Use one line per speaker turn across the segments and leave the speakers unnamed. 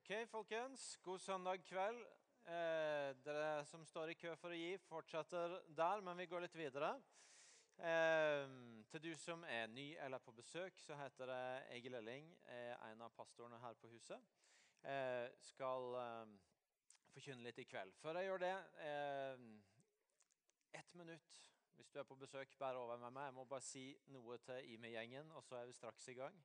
Ok, folkens. God søndag kveld. Eh, dere som står i kø for å gi, fortsetter der, men vi går litt videre. Eh, til du som er ny eller på besøk, så heter jeg Egil Elling. Er en av pastorene her på huset. Eh, skal eh, forkynne litt i kveld. Før jeg gjør det eh, Ett minutt hvis du er på besøk, bær over med meg. Jeg må bare si noe til IME-gjengen, og så er vi straks i gang.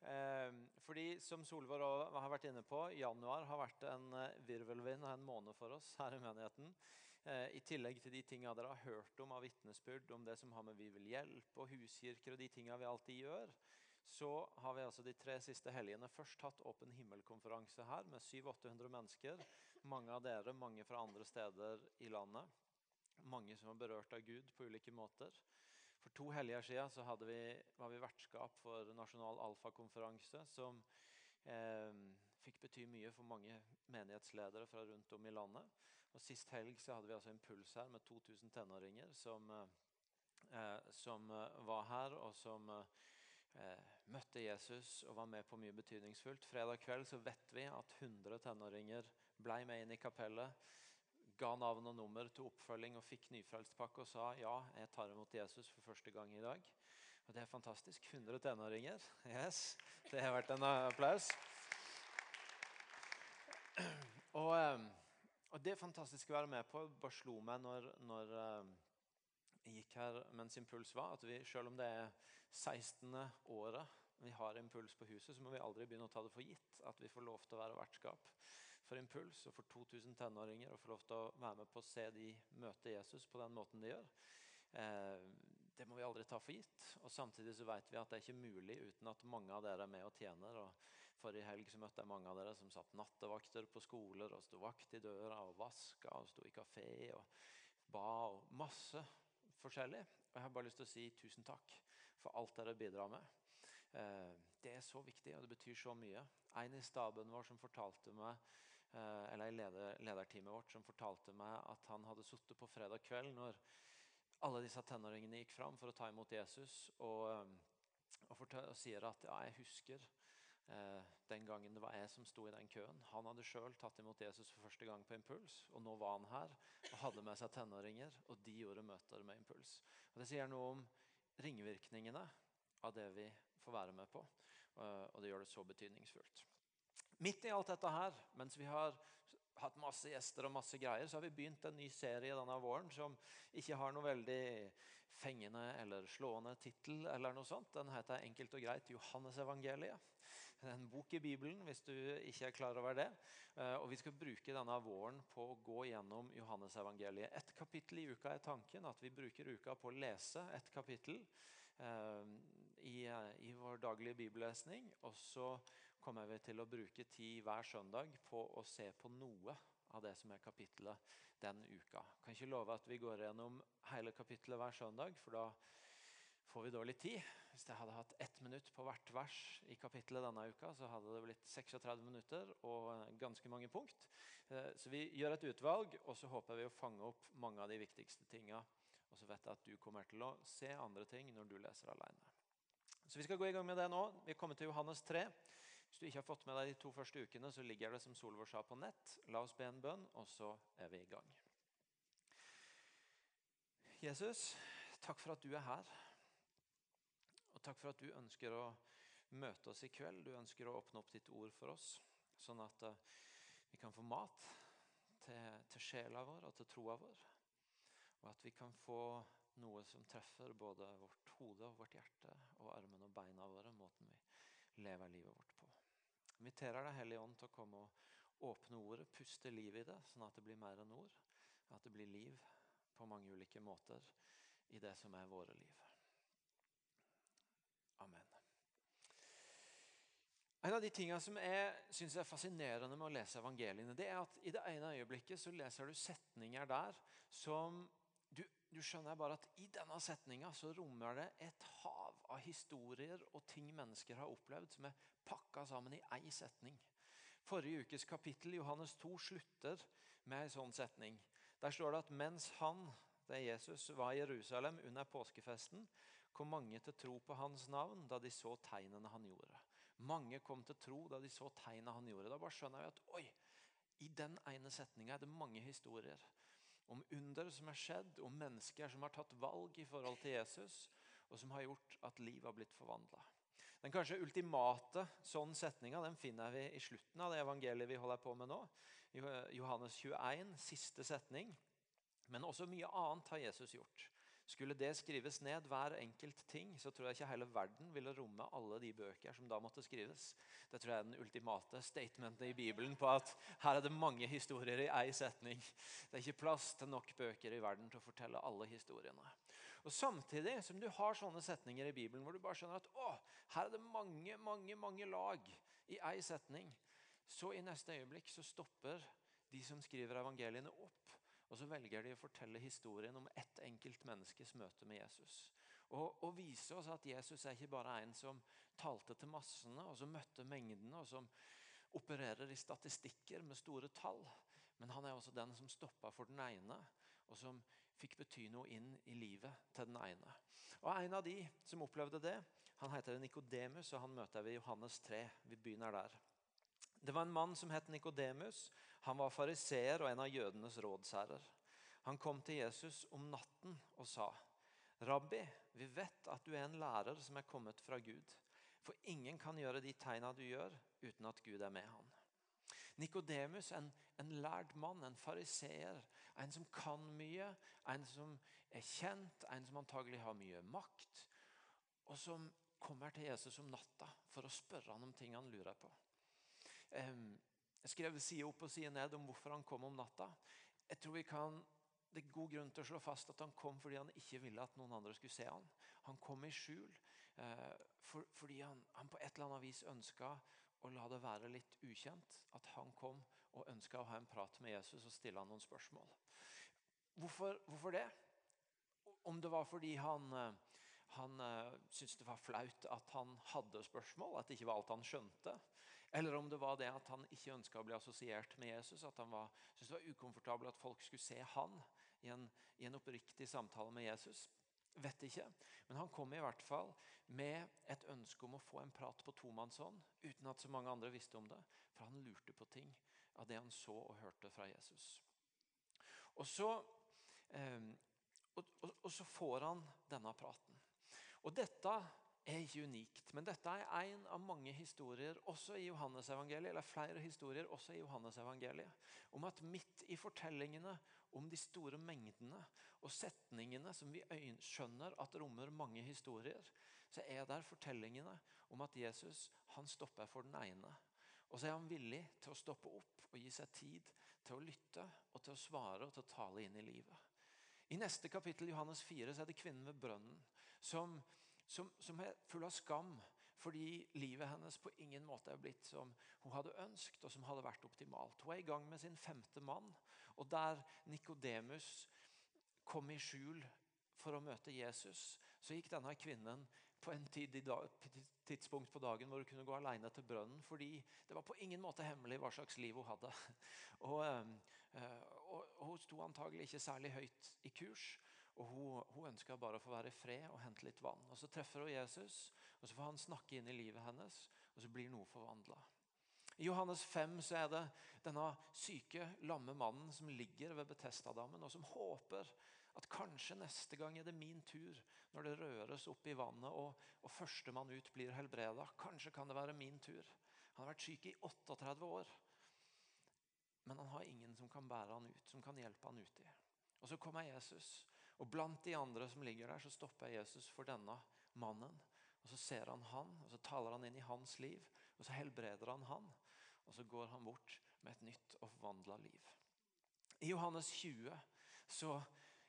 Eh, fordi som Solvår har vært inne på, januar har vært en eh, virvelvind og en måned for oss her i menigheten. Eh, I tillegg til de tingene dere har hørt om av vitnesbyrd om det som har med Vi vil hjelpe og huskirker og de tingene vi alltid gjør, så har vi altså de tre siste helgene først hatt Åpen himmel-konferanse her med 700-800 mennesker. Mange av dere, mange fra andre steder i landet. Mange som er berørt av Gud på ulike måter. For to helger siden vi, var vi vertskap for Nasjonal alfakonferanse, som eh, fikk bety mye for mange menighetsledere fra rundt om i landet. Og Sist helg hadde vi altså en puls her med 2000 tenåringer som, eh, som var her, og som eh, møtte Jesus og var med på mye betydningsfullt. Fredag kveld vet vi at 100 tenåringer ble med inn i kapellet ga navn og nummer til oppfølging og fikk nyfrelstpakke og sa ja, jeg tar imot Jesus for første gang i dag. Og Det er fantastisk. 100 tenåringer. Yes, Det har vært en applaus. Og, ehm, og, Det fantastiske å være med på. bare slo meg når, når ehm, jeg gikk her mens impuls var, at vi, selv om det er 16. året vi har impuls på huset, så må vi aldri begynne å ta det for gitt at vi får lov til å være vertskap for Impuls og for 2000 tenåringer å få lov til å være med på å se de møte Jesus på den måten de gjør. Eh, det må vi aldri ta for gitt. Og Samtidig så vet vi at det er ikke mulig uten at mange av dere er med og tjener. Og forrige helg så møtte jeg mange av dere som satt nattevakter på skoler og sto vakt i døra og vaska og sto i kafé og ba og masse forskjellig. Og Jeg har bare lyst til å si tusen takk for alt dere bidrar med. Eh, det er så viktig, og det betyr så mye. En i staben vår som fortalte meg eller i leder, lederteamet vårt som fortalte meg at han hadde sittet på fredag kveld når alle disse tenåringene gikk fram for å ta imot Jesus, og, eh, og, fortal, og sier at ja, jeg husker eh, den gangen det var jeg som sto i den køen. Han hadde sjøl tatt imot Jesus for første gang på Impuls, og nå var han her og hadde med seg tenåringer, og de gjorde møter med Impuls. Og Det sier noe om ringvirkningene av det vi får være med på, eh, og det gjør det så betydningsfullt. Midt i alt dette her, mens vi har hatt masse gjester og masse greier, så har vi begynt en ny serie denne våren som ikke har noe veldig fengende eller slående tittel. eller noe sånt. Den heter enkelt og greit 'Johannesevangeliet'. En bok i Bibelen, hvis du ikke er klar over det. Eh, og Vi skal bruke denne våren på å gå gjennom Johannesevangeliet. Ett kapittel i uka er tanken. At vi bruker uka på å lese et kapittel eh, i, i vår daglige bibellesning. Og så kommer vi til å bruke tid hver søndag på å se på noe av det som er kapittelet den uka. Kan ikke love at vi går gjennom hele kapittelet hver søndag, for da får vi dårlig tid. Hvis jeg hadde hatt ett minutt på hvert vers i kapittelet denne uka, så hadde det blitt 36 minutter og ganske mange punkt. Eh, så vi gjør et utvalg, og så håper vi å fange opp mange av de viktigste tinga. Og så vet jeg at du kommer til å se andre ting når du leser alene. Så vi skal gå i gang med det nå. Vi kommer til Johannes 3. Hvis du ikke har fått med deg de to første ukene, så ligger det som Solvor sa på nett. La oss be en bønn, og så er vi i gang. Jesus, takk for at du er her. Og takk for at du ønsker å møte oss i kveld. Du ønsker å åpne opp ditt ord for oss, sånn at eh, vi kan få mat til, til sjela vår og til troa vår. Og at vi kan få noe som treffer både vårt hode og vårt hjerte og armene og beina våre. måten vi lever livet vårt på. Inviterer Deg, Hellige Ånd, til å komme og åpne ordet, puste liv i det, sånn at det blir mer enn ord. At det blir liv på mange ulike måter i det som er våre liv. Amen. En av de tingene som jeg synes er fascinerende med å lese evangeliene, det er at i det ene øyeblikket så leser du setninger der som du du skjønner bare at I denne setninga så rommer det et hav av historier og ting mennesker har opplevd, som er pakka sammen i én setning. Forrige ukes kapittel, Johannes 2, slutter med en sånn setning. Der står det at mens han, det er Jesus, var i Jerusalem under påskefesten, kom mange til tro på hans navn da de så tegnene han gjorde. Mange kom til tro da de så tegnene han gjorde. Da bare skjønner jeg at oi, i den ene setninga er det mange historier. Om under som er skjedd, om mennesker som har tatt valg i forhold til Jesus, og som har gjort at liv har blitt forvandla. Den kanskje ultimate sånn setninga den finner vi i slutten av det evangeliet vi holder på med nå. Johannes 21, siste setning. Men også mye annet har Jesus gjort. Skulle det skrives ned, hver enkelt ting, så tror jeg ikke hele verden ville romme alle de bøker som da måtte skrives. Det tror jeg er den ultimate statementet i Bibelen på at her er det mange historier i én setning. Det er ikke plass til nok bøker i verden til å fortelle alle historiene. Og Samtidig som du har sånne setninger i Bibelen hvor du bare skjønner at å, her er det mange mange, mange lag i ei setning, så i neste øyeblikk så stopper de som skriver evangeliene opp og så velger de å fortelle historien om ett enkelt menneskes møte med Jesus. Og, og vise oss at Jesus er ikke bare en som talte til massene, og som møtte mengdene, og som opererer i statistikker med store tall. Men han er også den som stoppa for den ene, og som fikk bety noe inn i livet til den ene. Og En av de som opplevde det, han heter Nikodemus, og han møter vi i Johannes 3. Vi begynner der. Det var en mann som het Nikodemus. Han var fariseer og en av jødenes rådsherrer. Han kom til Jesus om natten og sa, 'Rabbi, vi vet at du er en lærer som er kommet fra Gud.' 'For ingen kan gjøre de tegna du gjør, uten at Gud er med han.' Nikodemus, en, en lærd mann, en fariseer, en som kan mye, en som er kjent, en som antagelig har mye makt, og som kommer til Jesus om natta for å spørre han om ting han lurer på. Jeg skrev side opp og side ned om hvorfor han kom om natta. Jeg tror vi kan, Det er god grunn til å slå fast at han kom fordi han ikke ville at noen andre skulle se han. Han kom i skjul eh, for, fordi han, han, på et eller annet vis ønska å la det være litt ukjent at han kom og ønska å ha en prat med Jesus og stille han noen spørsmål. Hvorfor, hvorfor det? Om det var fordi han eh, han uh, syntes det var flaut at han hadde spørsmål, at det ikke var alt han skjønte. Eller om det var det at han ikke ønska å bli assosiert med Jesus. At han syntes det var ukomfortabel at folk skulle se han i en, i en oppriktig samtale med Jesus. Vet ikke. Men han kom i hvert fall med et ønske om å få en prat på tomannshånd uten at så mange andre visste om det. For han lurte på ting av det han så og hørte fra Jesus. Og så, eh, og, og, og så får han denne praten. Og dette er ikke unikt, men dette er en av mange historier også i Johannes evangeliet, eller flere historier også i Johannes evangeliet, om at midt i fortellingene om de store mengdene og setningene som vi skjønner at rommer mange historier, så er der fortellingene om at Jesus han stopper for den ene. Og så er han villig til å stoppe opp og gi seg tid til å lytte og til å svare og til å tale inn i livet. I neste kapittel Johannes 4 så er det kvinnen ved brønnen som som, som er full av skam fordi livet hennes på ingen måte er blitt som hun hadde ønsket og som hadde vært optimalt. Hun er i gang med sin femte mann, og der Nikodemus kom i skjul for å møte Jesus, så gikk denne kvinnen på en tidspunkt på dagen hvor hun kunne gå alene til brønnen, fordi det var på ingen måte hemmelig hva slags liv hun hadde. Og, eh, og, og Hun sto antagelig ikke særlig høyt i kurs. Og Hun, hun ønska bare å få være i fred og hente litt vann. Og Så treffer hun Jesus, og så får han snakke inn i livet hennes, og så blir noe forvandla. I Johannes 5 så er det denne syke, lamme mannen som ligger ved Betestadammen, og som håper at kanskje neste gang er det min tur når det røres opp i vannet, og, og førstemann ut blir helbreda. Kanskje kan det være min tur. Han har vært syk i 38 år. Men han har ingen som kan bære han ut, som kan hjelpe han uti. Og så kommer Jesus og Blant de andre som ligger der, så stopper Jesus for denne mannen. Og Så ser han han, og så taler han inn i hans liv, og så helbreder han han. Og så går han bort med et nytt og forvandla liv. I Johannes 20 så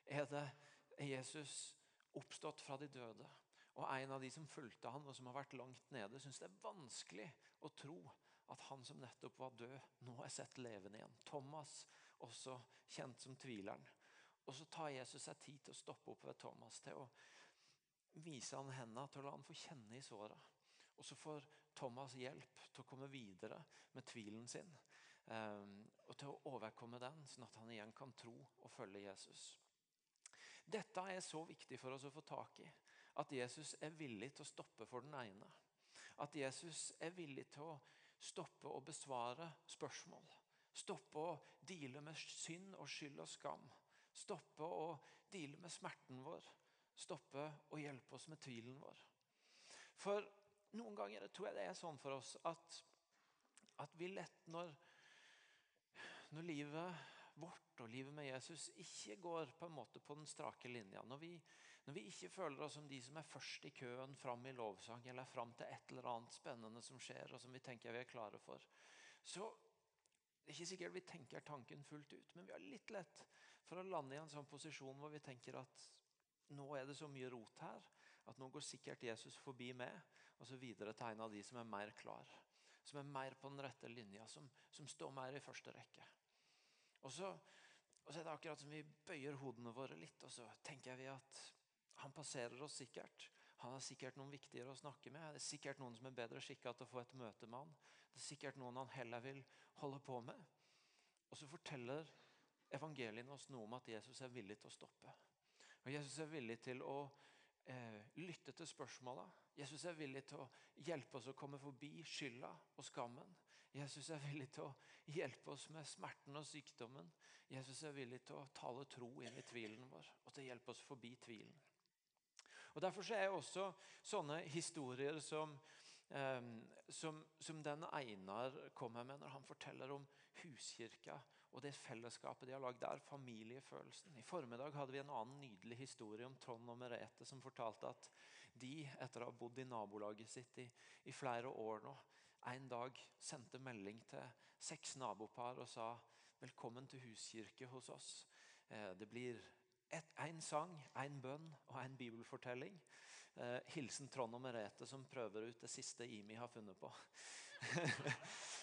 er det Jesus oppstått fra de døde. Og En av de som fulgte han, og som har vært langt nede, syns det er vanskelig å tro at han som nettopp var død, nå er sett levende igjen. Thomas, også kjent som tvileren. Og så tar Jesus seg tid til å stoppe opp ved Thomas, til å vise han hendene, til å la han få kjenne i såra. Og så får Thomas hjelp til å komme videre med tvilen sin. Um, og til å overkomme den, sånn at han igjen kan tro og følge Jesus. Dette er så viktig for oss å få tak i. At Jesus er villig til å stoppe for den ene. at Jesus er villig til å stoppe å besvare spørsmål. Stoppe å deale med synd og skyld og skam. Stoppe å deale med smerten vår. Stoppe og hjelpe oss med tvilen vår. For noen ganger tror jeg det er sånn for oss at, at vi lett når, når livet vårt og livet med Jesus ikke går på en måte på den strake linja. Når vi, når vi ikke føler oss som de som er først i køen fram i lovsang, eller fram til et eller annet spennende som skjer, og som vi tenker vi er klare for, så det er ikke sikkert vi tenker tanken fullt ut, men vi har litt lett for å lande i en sånn posisjon hvor vi tenker at nå er det så mye rot her at nå går sikkert Jesus forbi meg, og så videre til en av de som er mer klar. Som er mer på den rette linja, som, som står mer i første rekke. Og så, og så, er det akkurat som vi bøyer hodene våre litt, og så tenker vi at han passerer oss sikkert. Han har sikkert noen viktigere å snakke med. Det er sikkert noen som er bedre skikka til å få et møte med han. Det er sikkert noen han heller vil holde på med. Og så forteller evangeliene oss noe om at Jesus er villig til å stoppe. Og Jesus er villig til å eh, lytte til spørsmåla. Jesus er villig til å hjelpe oss å komme forbi skylda og skammen. Jesus er villig til å hjelpe oss med smerten og sykdommen. Jesus er villig til å tale tro inn i tvilen vår og til å hjelpe oss forbi tvilen. Og Derfor er også sånne historier som, eh, som, som den Einar kommer med når han forteller om huskirka og det fellesskapet de har lagd der, familiefølelsen. I formiddag hadde vi en annen nydelig historie om Trond og Merete som fortalte at de, etter å ha bodd i nabolaget sitt i, i flere år nå, en dag sendte melding til seks nabopar og sa velkommen til huskirke hos oss. Eh, det blir én sang, én bønn og en bibelfortelling. Eh, hilsen Trond og Merete som prøver ut det siste Imi har funnet på.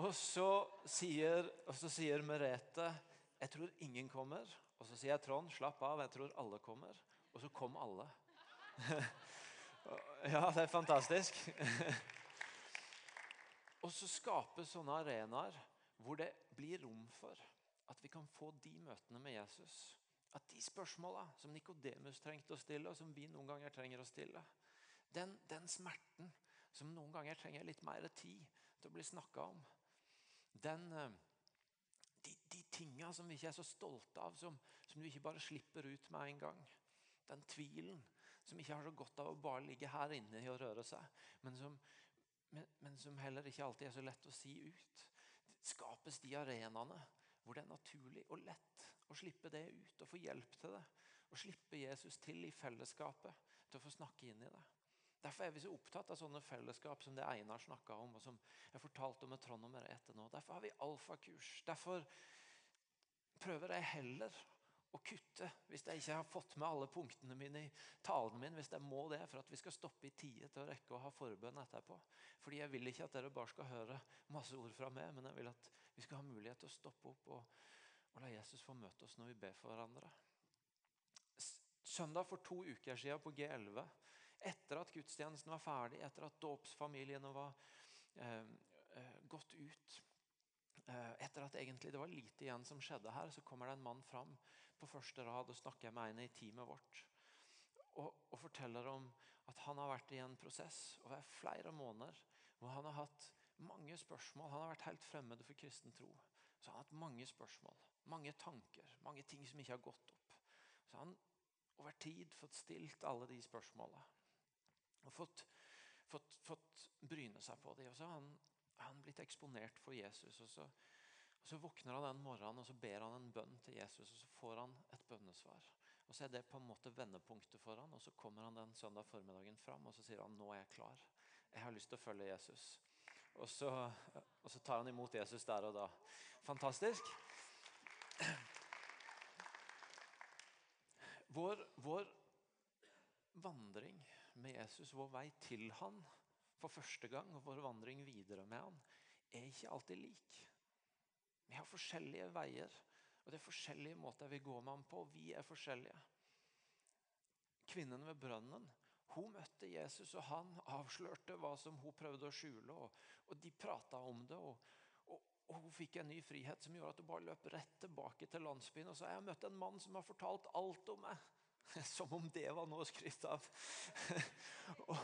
og, så sier, sier Merete jeg tror ingen kommer. Og så sier jeg Trond slapp av, jeg tror alle kommer. Og så kom alle. ja, det er fantastisk. Og så skapes sånne arenaer hvor det blir rom for at vi kan få de møtene med Jesus. At de spørsmåla som Nikodemus trengte å stille, og som vi noen ganger trenger å stille, den, den smerten som noen ganger trenger litt mer tid til å bli snakka om, den, eh, de, de tinga som vi ikke er så stolte av, som, som du ikke bare slipper ut med en gang, den tvilen som ikke har så godt av å bare ligge her inne og røre seg, men som, men, men, som heller ikke alltid er så lett å si ut. Skapes de arenaene hvor det er naturlig og lett å slippe det ut og få hjelp til det. Og slippe Jesus til i fellesskapet til å få snakke inn i det. Derfor er vi så opptatt av sånne fellesskap som det Einar snakka om, og som jeg fortalte om Trond og Merete nå. Derfor har vi alfakurs. Derfor prøver jeg heller å kutte hvis jeg ikke har fått med alle punktene mine i talen min. Hvis jeg må det for at vi skal stoppe i tide til å rekke å ha forbønn etterpå. Fordi jeg vil ikke at dere bare skal høre masse ord fra meg, men jeg vil at vi skal ha mulighet til å stoppe opp og, og la Jesus få møte oss når vi ber for hverandre. Søndag for to uker siden på G11, etter at gudstjenesten var ferdig, etter at dåpsfamiliene var eh, eh gått ut eh, etter at egentlig det var lite igjen som skjedde her, så kommer det en mann fram på første rad og snakker med en i teamet vårt. Og, og, forteller om at han har vært i en prosess over flere måneder hvor han har hatt mange spørsmål. Han har vært helt fremmed for kristen tro. Så han har hatt mange spørsmål, mange tanker, mange ting som ikke har gått opp. Så han over tid fått stilt alle de spørsmåla. Og fått, fått, fått, bryne seg på dem. Og så har han, han blitt eksponert for Jesus. og så og Så våkner han den morgenen og så ber han en bønn til Jesus, og så får han et bønnesvar. Og Så er det på en måte vendepunktet for han, og så kommer han den søndag formiddagen fram og så sier han, nå er jeg klar. Jeg har lyst til å følge Jesus. Og så, og så tar han imot Jesus der og da. Fantastisk. Vår, vår vandring med Jesus, vår vei til han for første gang, og vår vandring videre med han, er ikke alltid lik. Vi har forskjellige veier, og det er forskjellige måter vi går med ham på. Vi er forskjellige. Kvinnen ved brønnen hun møtte Jesus, og han avslørte hva som hun prøvde å skjule. og, og De prata om det, og, og, hun fikk en ny frihet som gjorde at hun bare løp rett tilbake til landsbyen og sa jeg har møtt en mann som har fortalt alt om meg. Som om det var noe å skryte av. og,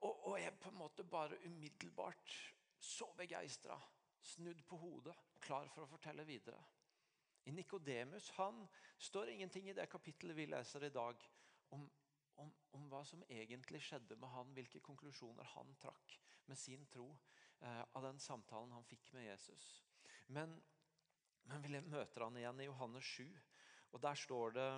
Og er på en måte bare umiddelbart så begeistra, snudd på hodet, klar for å fortelle videre. I Nikodemus står ingenting i det kapittelet vi leser i dag, om, om, om, hva som egentlig skjedde med han, hvilke konklusjoner han trakk med sin tro eh, av den samtalen han fikk med Jesus. Men, men vi møter han igjen i Johannes 7, og der står det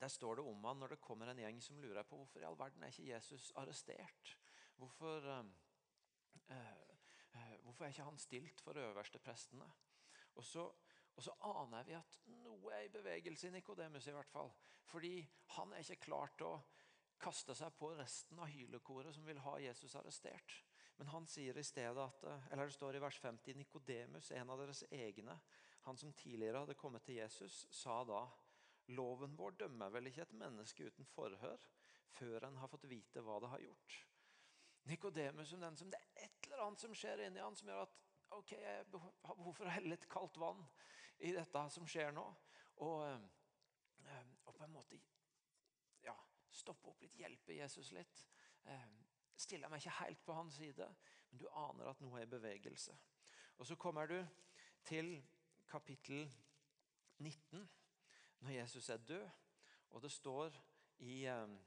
der står det om han når det kommer en gjeng som lurer på hvorfor i all verden er ikke Jesus arrestert. Hvorfor, uh, uh, hvorfor er ikke han stilt for øversteprestene? Og så, og så aner vi at noe er i bevegelse i Nikodemus, i hvert fall. Fordi han er ikke klar til å kaste seg på resten av hylekoret som vil ha Jesus arrestert. Men han sier i stedet at, eh, eller det står i vers 50 Nikodemus, en av deres egne, han som tidligere hadde kommet til Jesus, sa da Loven vår dømmer vel ikke et menneske uten forhør før en har fått vite hva det har gjort. Nikodemus som den som det er et eller annet som skjer inni han som gjør at ok, jeg har behov for å helle litt kaldt vann i dette som skjer nå. Og, eh, og på en måte ja, stoppe opp litt, hjelpe Jesus litt. Eh, stiller meg ikke helt på hans side, men du aner at noe er i bevegelse. Og Så kommer du til kapittel 19 når Jesus er død. Og det står i, eh,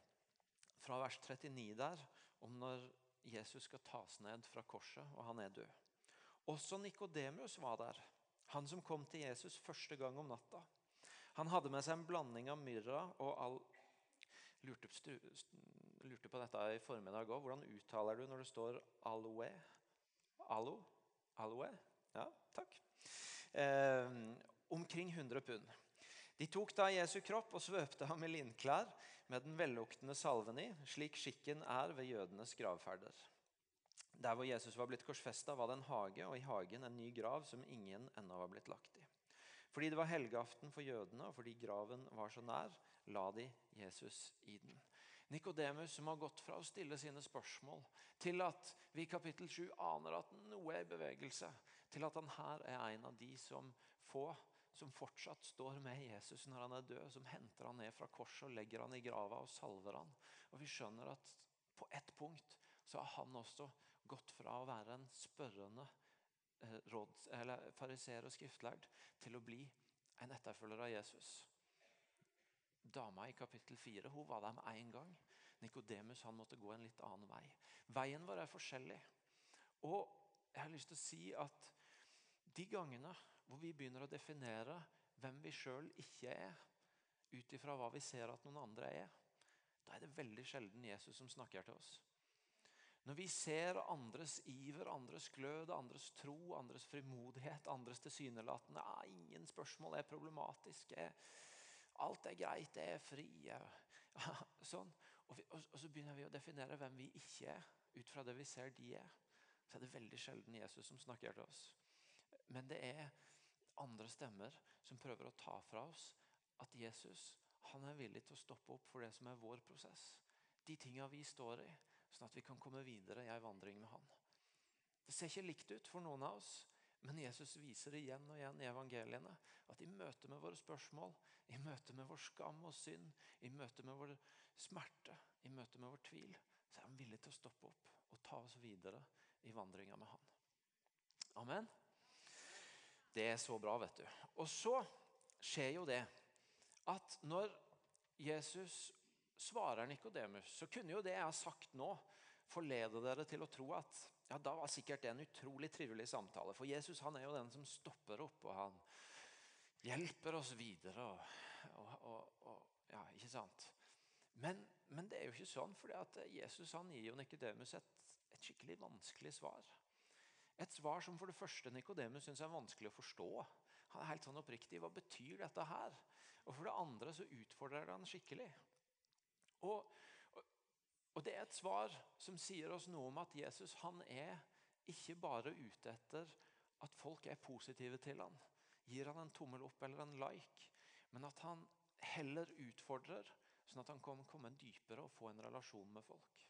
fra vers 39 der om når Jesus skal tas ned fra korset, og han er død. Også Nikodemus var der, han som kom til Jesus første gang om natta. Han hadde med seg en blanding av myrra og all lurte, lurte på dette i formiddag òg. Hvordan uttaler du når det står aloe? Alo? Aloe? Ja, takk. Eh, omkring 100 pund. De tok da Jesu kropp og svøpte ham i linklær med den velluktende salven i, slik skikken er ved jødenes gravferder. Der hvor Jesus var blitt korsfesta, var det en hage, og i hagen en ny grav som ingen ennå var blitt lagt i. Fordi det var helgeaften for jødene, og fordi graven var så nær, la de Jesus i den. Nikodemus, som har gått fra å stille sine spørsmål til at vi i kapittel 7 aner at noe er i bevegelse, til at han her er en av de som får som fortsatt står med Jesus når han er død, som henter han ned fra korset og legger han i grava og salver han. Og Vi skjønner at på ett punkt så har han også gått fra å være en spørrende eh, råd, fariseer og skriftlærd til å bli en etterfølger av Jesus. Dama i kapittel 4 hun var der med en gang. Nikodemus måtte gå en litt annen vei. Veien vår er forskjellig. Og jeg har lyst til å si at de gangene hvor vi begynner å definere hvem vi sjøl ikke er, ut ifra hva vi ser at noen andre er, da er det veldig sjelden Jesus som snakker til oss. Når vi ser andres iver, andres glød, andres tro, andres frimodighet, andres tilsynelatende ah, Ingen spørsmål er problematiske. Alt er greit, det er fri. Sånn. Og, vi, og, så begynner vi å definere hvem vi ikke er, ut fra det vi ser de er. Så er det veldig sjelden Jesus som snakker til oss. Men det er andre stemmer som prøver å ta fra oss at Jesus han er villig til å stoppe opp for det som er vår prosess. De tinga vi står i, sånn at vi kan komme videre i ei vandring med han. Det ser ikke likt ut for noen av oss, men Jesus viser igjen og igjen i evangeliene at i møte med våre spørsmål, i møte med vår skam og synd, i møte med vår smerte, i møte med vår tvil, så er han villig til å stoppe opp og ta oss videre i vandringa med han. Amen. Det er så bra, vet du. Og så skjer jo det at når Jesus svarer Nikodemus, så kunne jo det jeg har sagt nå, forlede dere til å tro at ja, da var sikkert det en utrolig trivelig samtale. For Jesus han er jo den som stopper opp, og han hjelper oss videre. Og, og, og, ja, ikke sant? Men, men, det er jo ikke sånn, for Jesus han gir jo Nikodemus et, et skikkelig vanskelig svar. Et svar som for det første Nikodemus syns er vanskelig å forstå. Han er helt sånn oppriktig. Hva betyr dette her? Og for det andre så utfordrer han skikkelig. Og, og, det er et svar som sier oss noe om at Jesus han er ikke bare ute etter at folk er positive til han, gir han en tommel opp eller en like, men at han heller utfordrer, sånn at han kan komme dypere og få en relasjon med folk.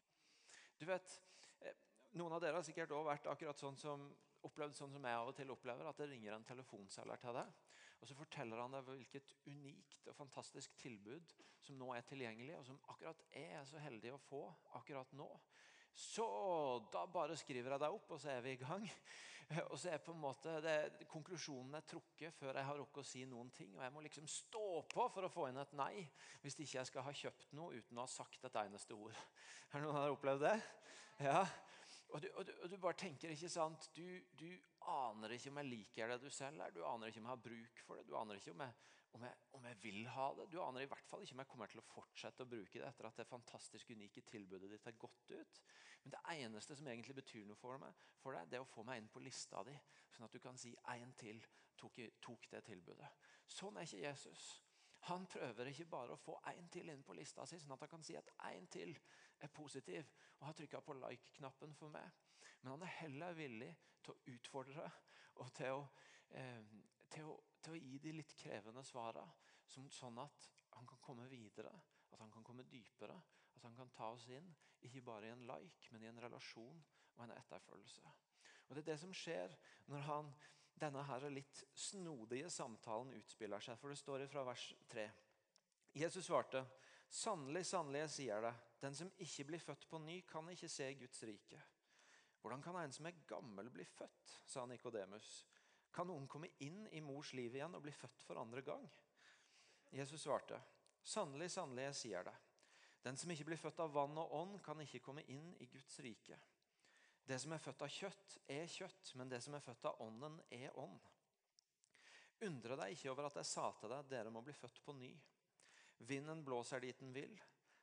Du vet, eh, noen av dere har sikkert også vært akkurat sånn som, opplevd sånn som jeg av og til opplever, at det ringer en telefonselger til deg. Og så forteller han deg hvilket unikt og fantastisk tilbud som nå er tilgjengelig, og som akkurat er så heldig å få akkurat nå. så da bare skriver jeg deg opp, og så er vi i gang. Og så er på en måte det, Konklusjonen er trukket før jeg har rukket å si noen ting. Og jeg må liksom stå på for å få inn et nei hvis ikke jeg skal ha kjøpt noe uten å ha sagt et eneste ord. Har noen her opplevd det? Ja. Og du, og, du, og du, bare tenker, ikke sant du, du, aner ikke om jeg liker det du selv er. Du aner ikke om jeg har bruk for det. Du aner ikke om jeg, om, jeg, om jeg, vil ha det. Du aner i hvert fall ikke om jeg kommer til å fortsette å bruke det etter at det fantastisk unike tilbudet ditt har gått ut. Men det eneste som egentlig betyr noe for, meg, for deg, det er å få meg inn på lista di, sånn at du kan si én til tok, tok det tilbudet. Sånn er ikke Jesus. Han prøver ikke bare å få én til inn på lista si, sånn at han kan si at én til er positiv og har trykka på like-knappen for meg. Men han er heller villig til å utfordre og til å, eh, til å, til å gi de litt krevende svarene, sånn at han kan komme videre, at han kan komme dypere. At han kan ta oss inn, ikke bare i en like, men i en relasjon og en etterfølgelse. Og Det er det som skjer når han denne her litt snodige samtalen utspiller seg. For det står fra vers 3. Jesus svarte, 'Sannelig, sannelig, jeg sier det, den som ikke blir født på ny, kan ikke se Guds rike.' 'Hvordan kan en som er gammel, bli født?' sa Nikodemus. 'Kan noen komme inn i mors liv igjen og bli født for andre gang?' Jesus svarte, 'Sannelig, sannelig, jeg sier det. Den som ikke blir født av vann og ånd, kan ikke komme inn i Guds rike.' Det som er født av kjøtt, er kjøtt, men det som er født av ånden, er ånd. Undre deg ikke over at jeg sa til deg, dere må bli født på ny. Vinden blåser dit den vil.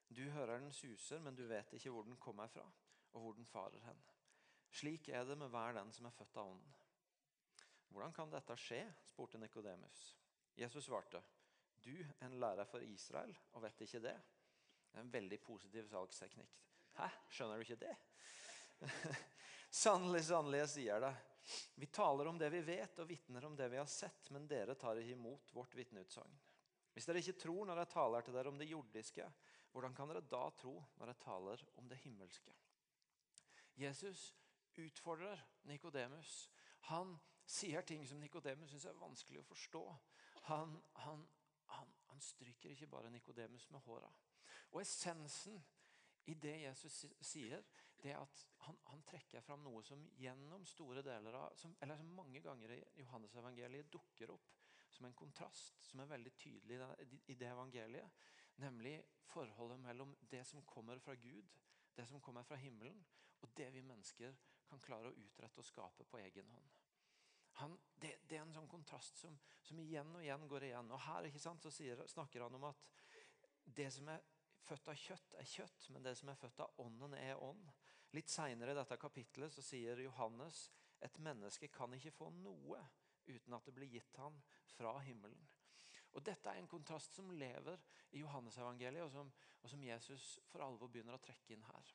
Du hører den suser, men du vet ikke hvor den kommer fra, og hvor den farer hen. Slik er det med hver den som er født av ånden. Hvordan kan dette skje? spurte Nikodemus. Jesus svarte, du, en lærer for Israel, og vet ikke det? Det er en veldig positiv salgsteknikk. Hæ, skjønner du ikke det? sannelig, sannelig, jeg sier det. Vi taler om det vi vet, og vitner om det vi har sett, men dere tar ikke imot vårt vitneutsagn. Hvis dere ikke tror når jeg taler til dere om det jordiske, hvordan kan dere da tro når jeg taler om det himmelske? Jesus utfordrer Nikodemus. Han sier ting som Nikodemus syns er vanskelig å forstå. Han, han, han, han stryker ikke bare Nikodemus med håra. Og essensen i det Jesus sier, det at han, han, trekker fram noe som gjennom store deler av, som, eller som mange ganger i Johannes-evangeliet dukker opp som en kontrast som er veldig tydelig i det evangeliet. Nemlig forholdet mellom det som kommer fra Gud, det som kommer fra himmelen, og det vi mennesker kan klare å utrette og skape på egen hånd. Han, det, det, er en sånn kontrast som, som, igjen og igjen går igjen. Og Her sant, sier, snakker han om at det som er født av kjøtt, er kjøtt, men det som er født av ånden, er ånd. Litt seinere i dette kapitlet så sier Johannes et menneske kan ikke få noe uten at det blir gitt ham fra himmelen. Og Dette er en kontrast som lever i Johannesevangeliet, og, og som Jesus for alvor begynner å trekke inn her.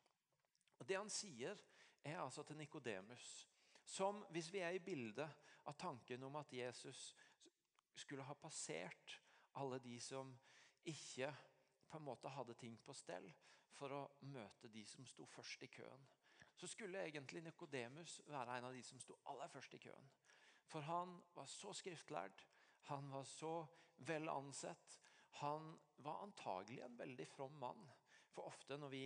Og Det han sier, er altså til Nikodemus, som hvis vi er i bildet av tanken om at Jesus skulle ha passert alle de som ikke på en måte hadde ting på stell for å møte de som sto først i køen. Så skulle egentlig Nikodemus være en av de som sto aller først i køen. For han var så skriftlært, han var så vel ansett. Han var antagelig en veldig from mann. For ofte når vi,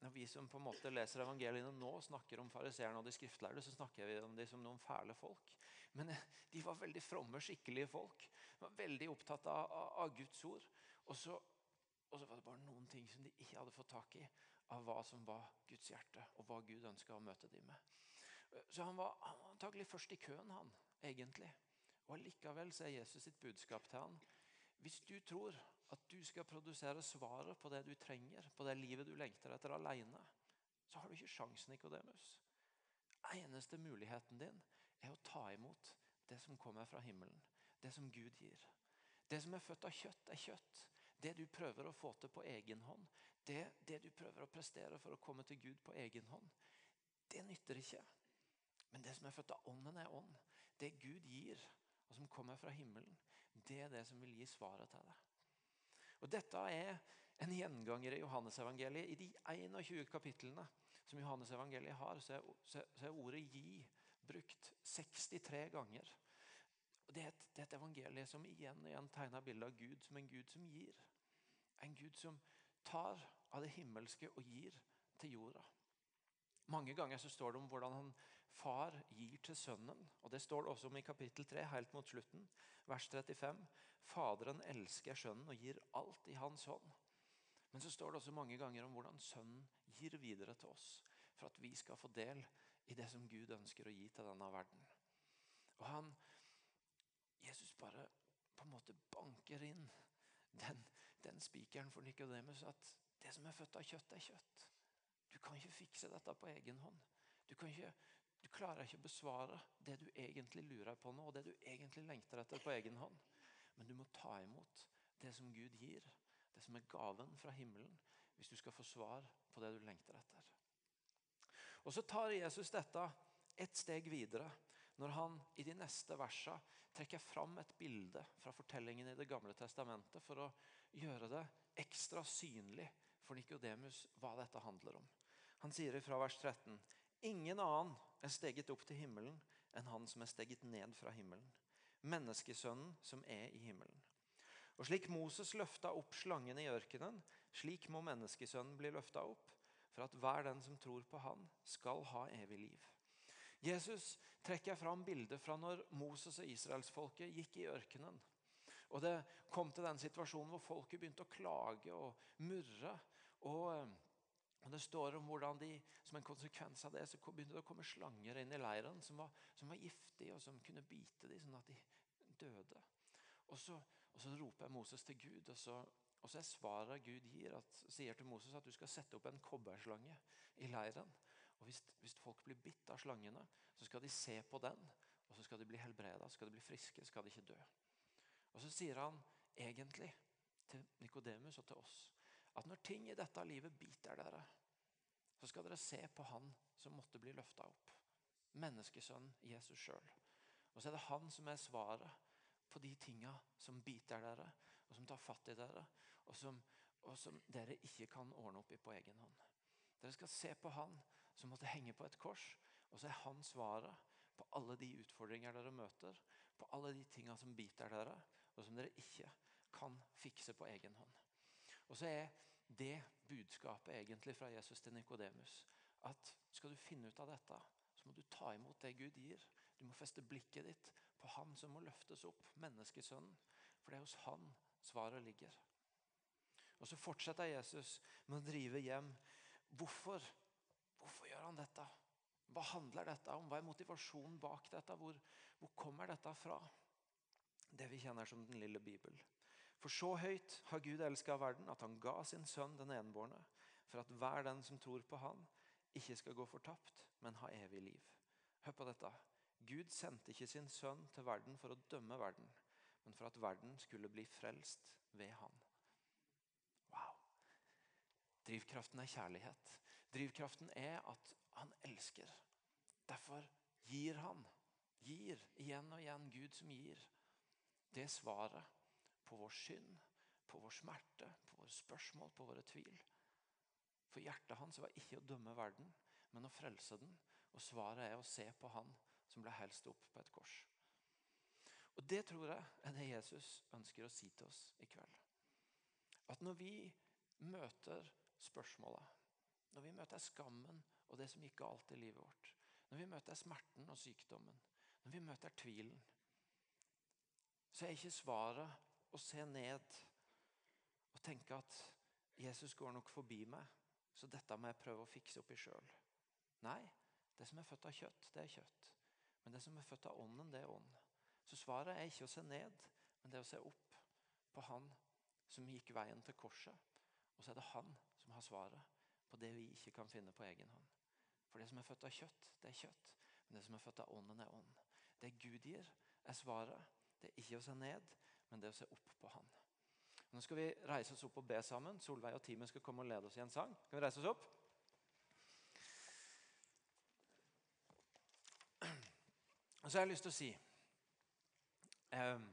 når vi som på en måte leser evangeliene nå, snakker om fariseerne og de skriftlærde, så snakker vi om dem som noen fæle folk. Men eh, de var veldig fromme, skikkelige folk. De var veldig opptatt av, av Guds ord. Og så og så var det bare noen ting som de ikke hadde fått tak i av hva som var Guds hjerte, og hva Gud ønska å møte dem med. Så han var, han var antagelig først i køen, han, egentlig. Og Allikevel er Jesus sitt budskap til han. Hvis du tror at du skal produsere svaret på det du trenger, på det livet du lengter etter alene, så har du ikke sjansen, Nikodemus. Eneste muligheten din er å ta imot det som kommer fra himmelen. Det som Gud gir. Det som er født av kjøtt, er kjøtt. Det du prøver å få til på egen hånd, det, det, du prøver å prestere for å komme til Gud på egen hånd, det nytter ikke. Men det som er født av ånden, er ånd. Det Gud gir, og som kommer fra himmelen, det er det som vil gi svaret til deg. Og Dette er en gjenganger i Johannesevangeliet. I de 21 kapitlene som Johannesevangeliet har, så er, så er ordet 'gi' brukt 63 ganger. Det er, et, det er et evangelie som igjen og igjen tegner bildet av Gud som en Gud som gir. En Gud som tar av det himmelske og gir til jorda. Mange ganger så står det om hvordan han far gir til sønnen. og Det står det også om i kapittel 3, helt mot slutten, vers 35. Faderen elsker sønnen og gir alt i hans hånd. Men så står det også mange ganger om hvordan sønnen gir videre til oss for at vi skal få del i det som Gud ønsker å gi til denne verden. Og han, Jesus bare på en måte banker inn den, den spikeren for Nikodemus at det som er født av kjøtt, er kjøtt. Du kan ikke fikse dette på egen hånd. Du, ikke, du klarer ikke å besvare det du egentlig lurer på nå, og det du egentlig lengter etter på egen hånd. Men du må ta imot det som Gud gir, det som er gaven fra himmelen, hvis du skal få svar på det du lengter etter. Og Så tar Jesus dette et steg videre når han i de neste versene trekker fram et bilde fra fortellingen i Det gamle testamentet for å gjøre det ekstra synlig for Nikodemus hva dette handler om. Han sier fra vers 13.: Ingen annen er steget opp til himmelen enn han som er steget ned fra himmelen. Menneskesønnen som er i himmelen. Og Slik Moses løfta opp slangen i ørkenen, slik må menneskesønnen bli løfta opp, for at hver den som tror på han, skal ha evig liv. Jesus trekker fram bildet fra når Moses og israelsfolket gikk i ørkenen. Og Det kom til den situasjonen hvor folket begynte å klage og murre. Og, og Det står om hvordan de som en konsekvens av det så begynte det å komme slanger inn i leiren som var, som var giftige og som kunne bite dem sånn at de døde. Og så, og så roper Moses til Gud, og så, og så er svaret Gud gir, at, sier til Moses at du skal sette opp en kobberslange i leiren. Og hvis, hvis, folk blir bitt av slangene, så skal de se på den, og så skal de bli helbreda, skal de bli friske, skal de ikke dø. Og Så sier han egentlig til Nikodemus og til oss at når ting i dette livet biter dere, så skal dere se på han som måtte bli løfta opp. Menneskesønn Jesus sjøl. Og så er det han som er svaret på de tinga som biter dere, og som tar fatt i dere, og som, og som dere ikke kan ordne opp i på egen hånd. Dere skal se på han som måtte henge på et kors. Og så er han svaret på alle de utfordringer dere møter, på alle de tingene som biter dere, og som dere ikke kan fikse på egen hånd. Og så er det budskapet egentlig fra Jesus til Nikodemus at skal du finne ut av dette, så må du ta imot det Gud gir. Du må feste blikket ditt på Han som må løftes opp, menneskesønnen. For det er hos Han svaret ligger. Og Så fortsetter Jesus med å drive hjem. Hvorfor Hvorfor gjør han dette? Hva handler dette om? Hva er motivasjonen bak dette? Hvor, hvor kommer dette fra? Det vi kjenner som den lille Bibel. For så høyt har Gud elska verden at han ga sin sønn den enbårne, for at hver den som tror på han, ikke skal gå fortapt, men ha evig liv. Hør på dette. Gud sendte ikke sin sønn til verden for å dømme verden, men for at verden skulle bli frelst ved han. Wow. Drivkraften er kjærlighet. Drivkraften er at han elsker. Derfor gir han. Gir igjen og igjen. Gud som gir. Det er svaret på vår synd, på vår smerte, på våre spørsmål, på våre tvil. For hjertet hans var ikke å dømme verden, men å frelse den. Og svaret er å se på han som ble helst opp på et kors. Og Det tror jeg er det Jesus ønsker å si til oss i kveld. At når vi møter spørsmålet når vi møter skammen og det som gikk galt i livet vårt, når vi møter smerten og sykdommen, når vi møter tvilen, så er ikke svaret å se ned og tenke at Jesus går nok forbi meg, så dette må jeg prøve å fikse opp i sjøl. Nei, det som er født av kjøtt, det er kjøtt. Men det som er født av ånden, det er ånd. Så svaret er ikke å se ned, men det er å se opp på han som gikk veien til korset. Og så er det han som har svaret på det vi ikke kan finne på egen hånd. For det som er født av kjøtt, det er kjøtt. Men det som er født av ånden, er ånd. Det Gud gir, er svaret. Det er ikke å se ned, men det er å se opp på Han. Nå skal vi reise oss opp og be sammen. Solveig og teamet skal komme og lede oss i en sang. Kan vi reise oss opp? Og så har jeg lyst til å si eh,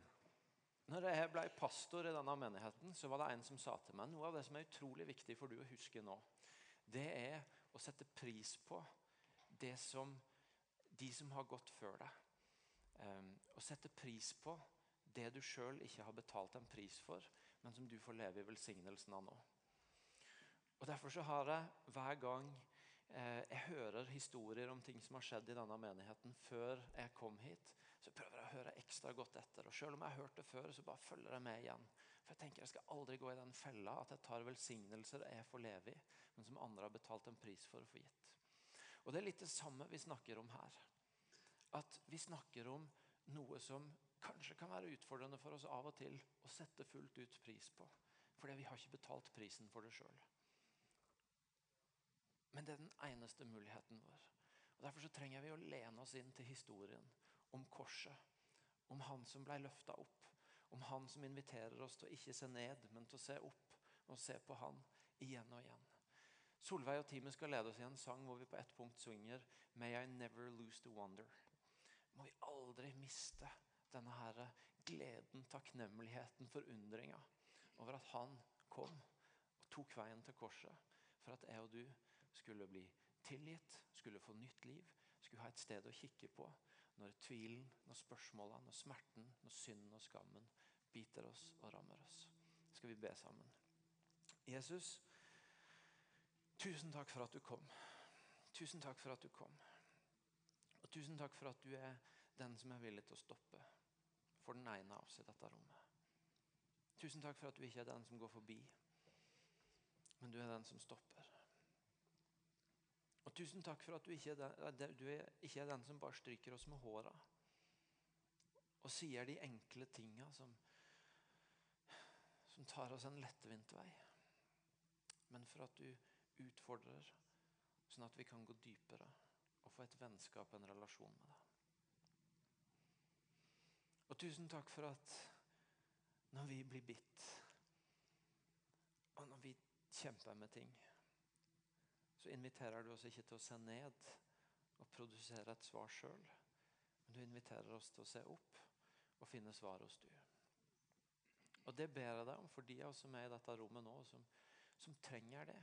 når jeg ble pastor i denne menigheten, så var det en som sa til meg noe av det som er utrolig viktig for du å huske nå det er å sette pris på det som de som har gått før deg. Um, å sette pris på det du sjøl ikke har betalt en pris for, men som du får leve i velsignelsen av nå. Og Derfor så har jeg hver gang eh, jeg hører historier om ting som har skjedd i denne menigheten før jeg kom hit, så prøver jeg å høre ekstra godt etter. Og Selv om jeg har hørt det før, så bare følger jeg med igjen. For Jeg tenker jeg skal aldri gå i den fella at jeg tar velsignelser jeg får leve i, men som andre har betalt en pris for å få gitt. Og Det er litt det samme vi snakker om her. At vi snakker om noe som kanskje kan være utfordrende for oss av og til å sette fullt ut pris på. Fordi vi har ikke betalt prisen for det sjøl. Men det er den eneste muligheten vår. Og Derfor så trenger vi å lene oss inn til historien om korset. Om han som ble løfta opp. Om han som inviterer oss til å ikke se ned, men til å se opp og se på han igjen og igjen. Solveig og teamet skal lede oss i en sang hvor vi på ett punkt synger May I never lose the wonder. Må vi aldri miste denne her gleden, takknemligheten, forundringa over at han kom og tok veien til korset for at jeg og du skulle bli tilgitt, skulle få nytt liv, skulle ha et sted å kikke på når tvilen, når spørsmålene, når smerten, når synden og skammen biter oss og rammer oss. Skal vi be sammen. Jesus, tusen takk for at du kom. Tusen takk for at du kom. Og tusen takk for at du er den som er villig til å stoppe for den ene av oss i dette rommet. Tusen takk for at du ikke er den som går forbi, men du er den som stopper. Og tusen takk for at du ikke er den, ikke er den som bare stryker oss med håra og sier de enkle tinga som, som tar oss en lettvint vei. Men for at du utfordrer, sånn at vi kan gå dypere og få et vennskap, en relasjon med deg. Og tusen takk for at når vi blir bitt, og når vi kjemper med ting så inviterer du oss ikke til å se ned og produsere et svar sjøl. Men du inviterer oss til å se opp og finne svar hos du. Og Det ber jeg deg om for de av oss som er i dette rommet nå, som, som trenger det.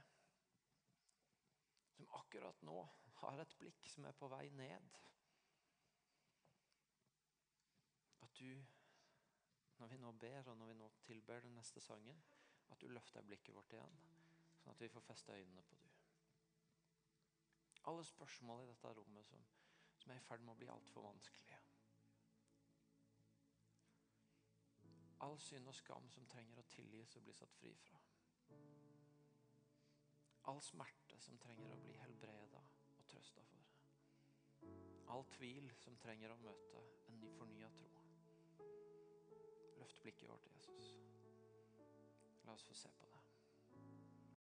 Som akkurat nå har et blikk som er på vei ned. At du, når vi nå ber, og når vi nå tilber den neste sangen, at du løfter blikket vårt igjen, sånn at vi får feste øynene på du. Alle spørsmål i dette rommet som, som er i ferd med å bli altfor vanskelige. All synd og skam som trenger å tilgis og bli satt fri fra. All smerte som trenger å bli helbreda og trøsta for. All tvil som trenger å møte en ny fornya tro. Løft blikket vårt, Jesus. La oss få se på det.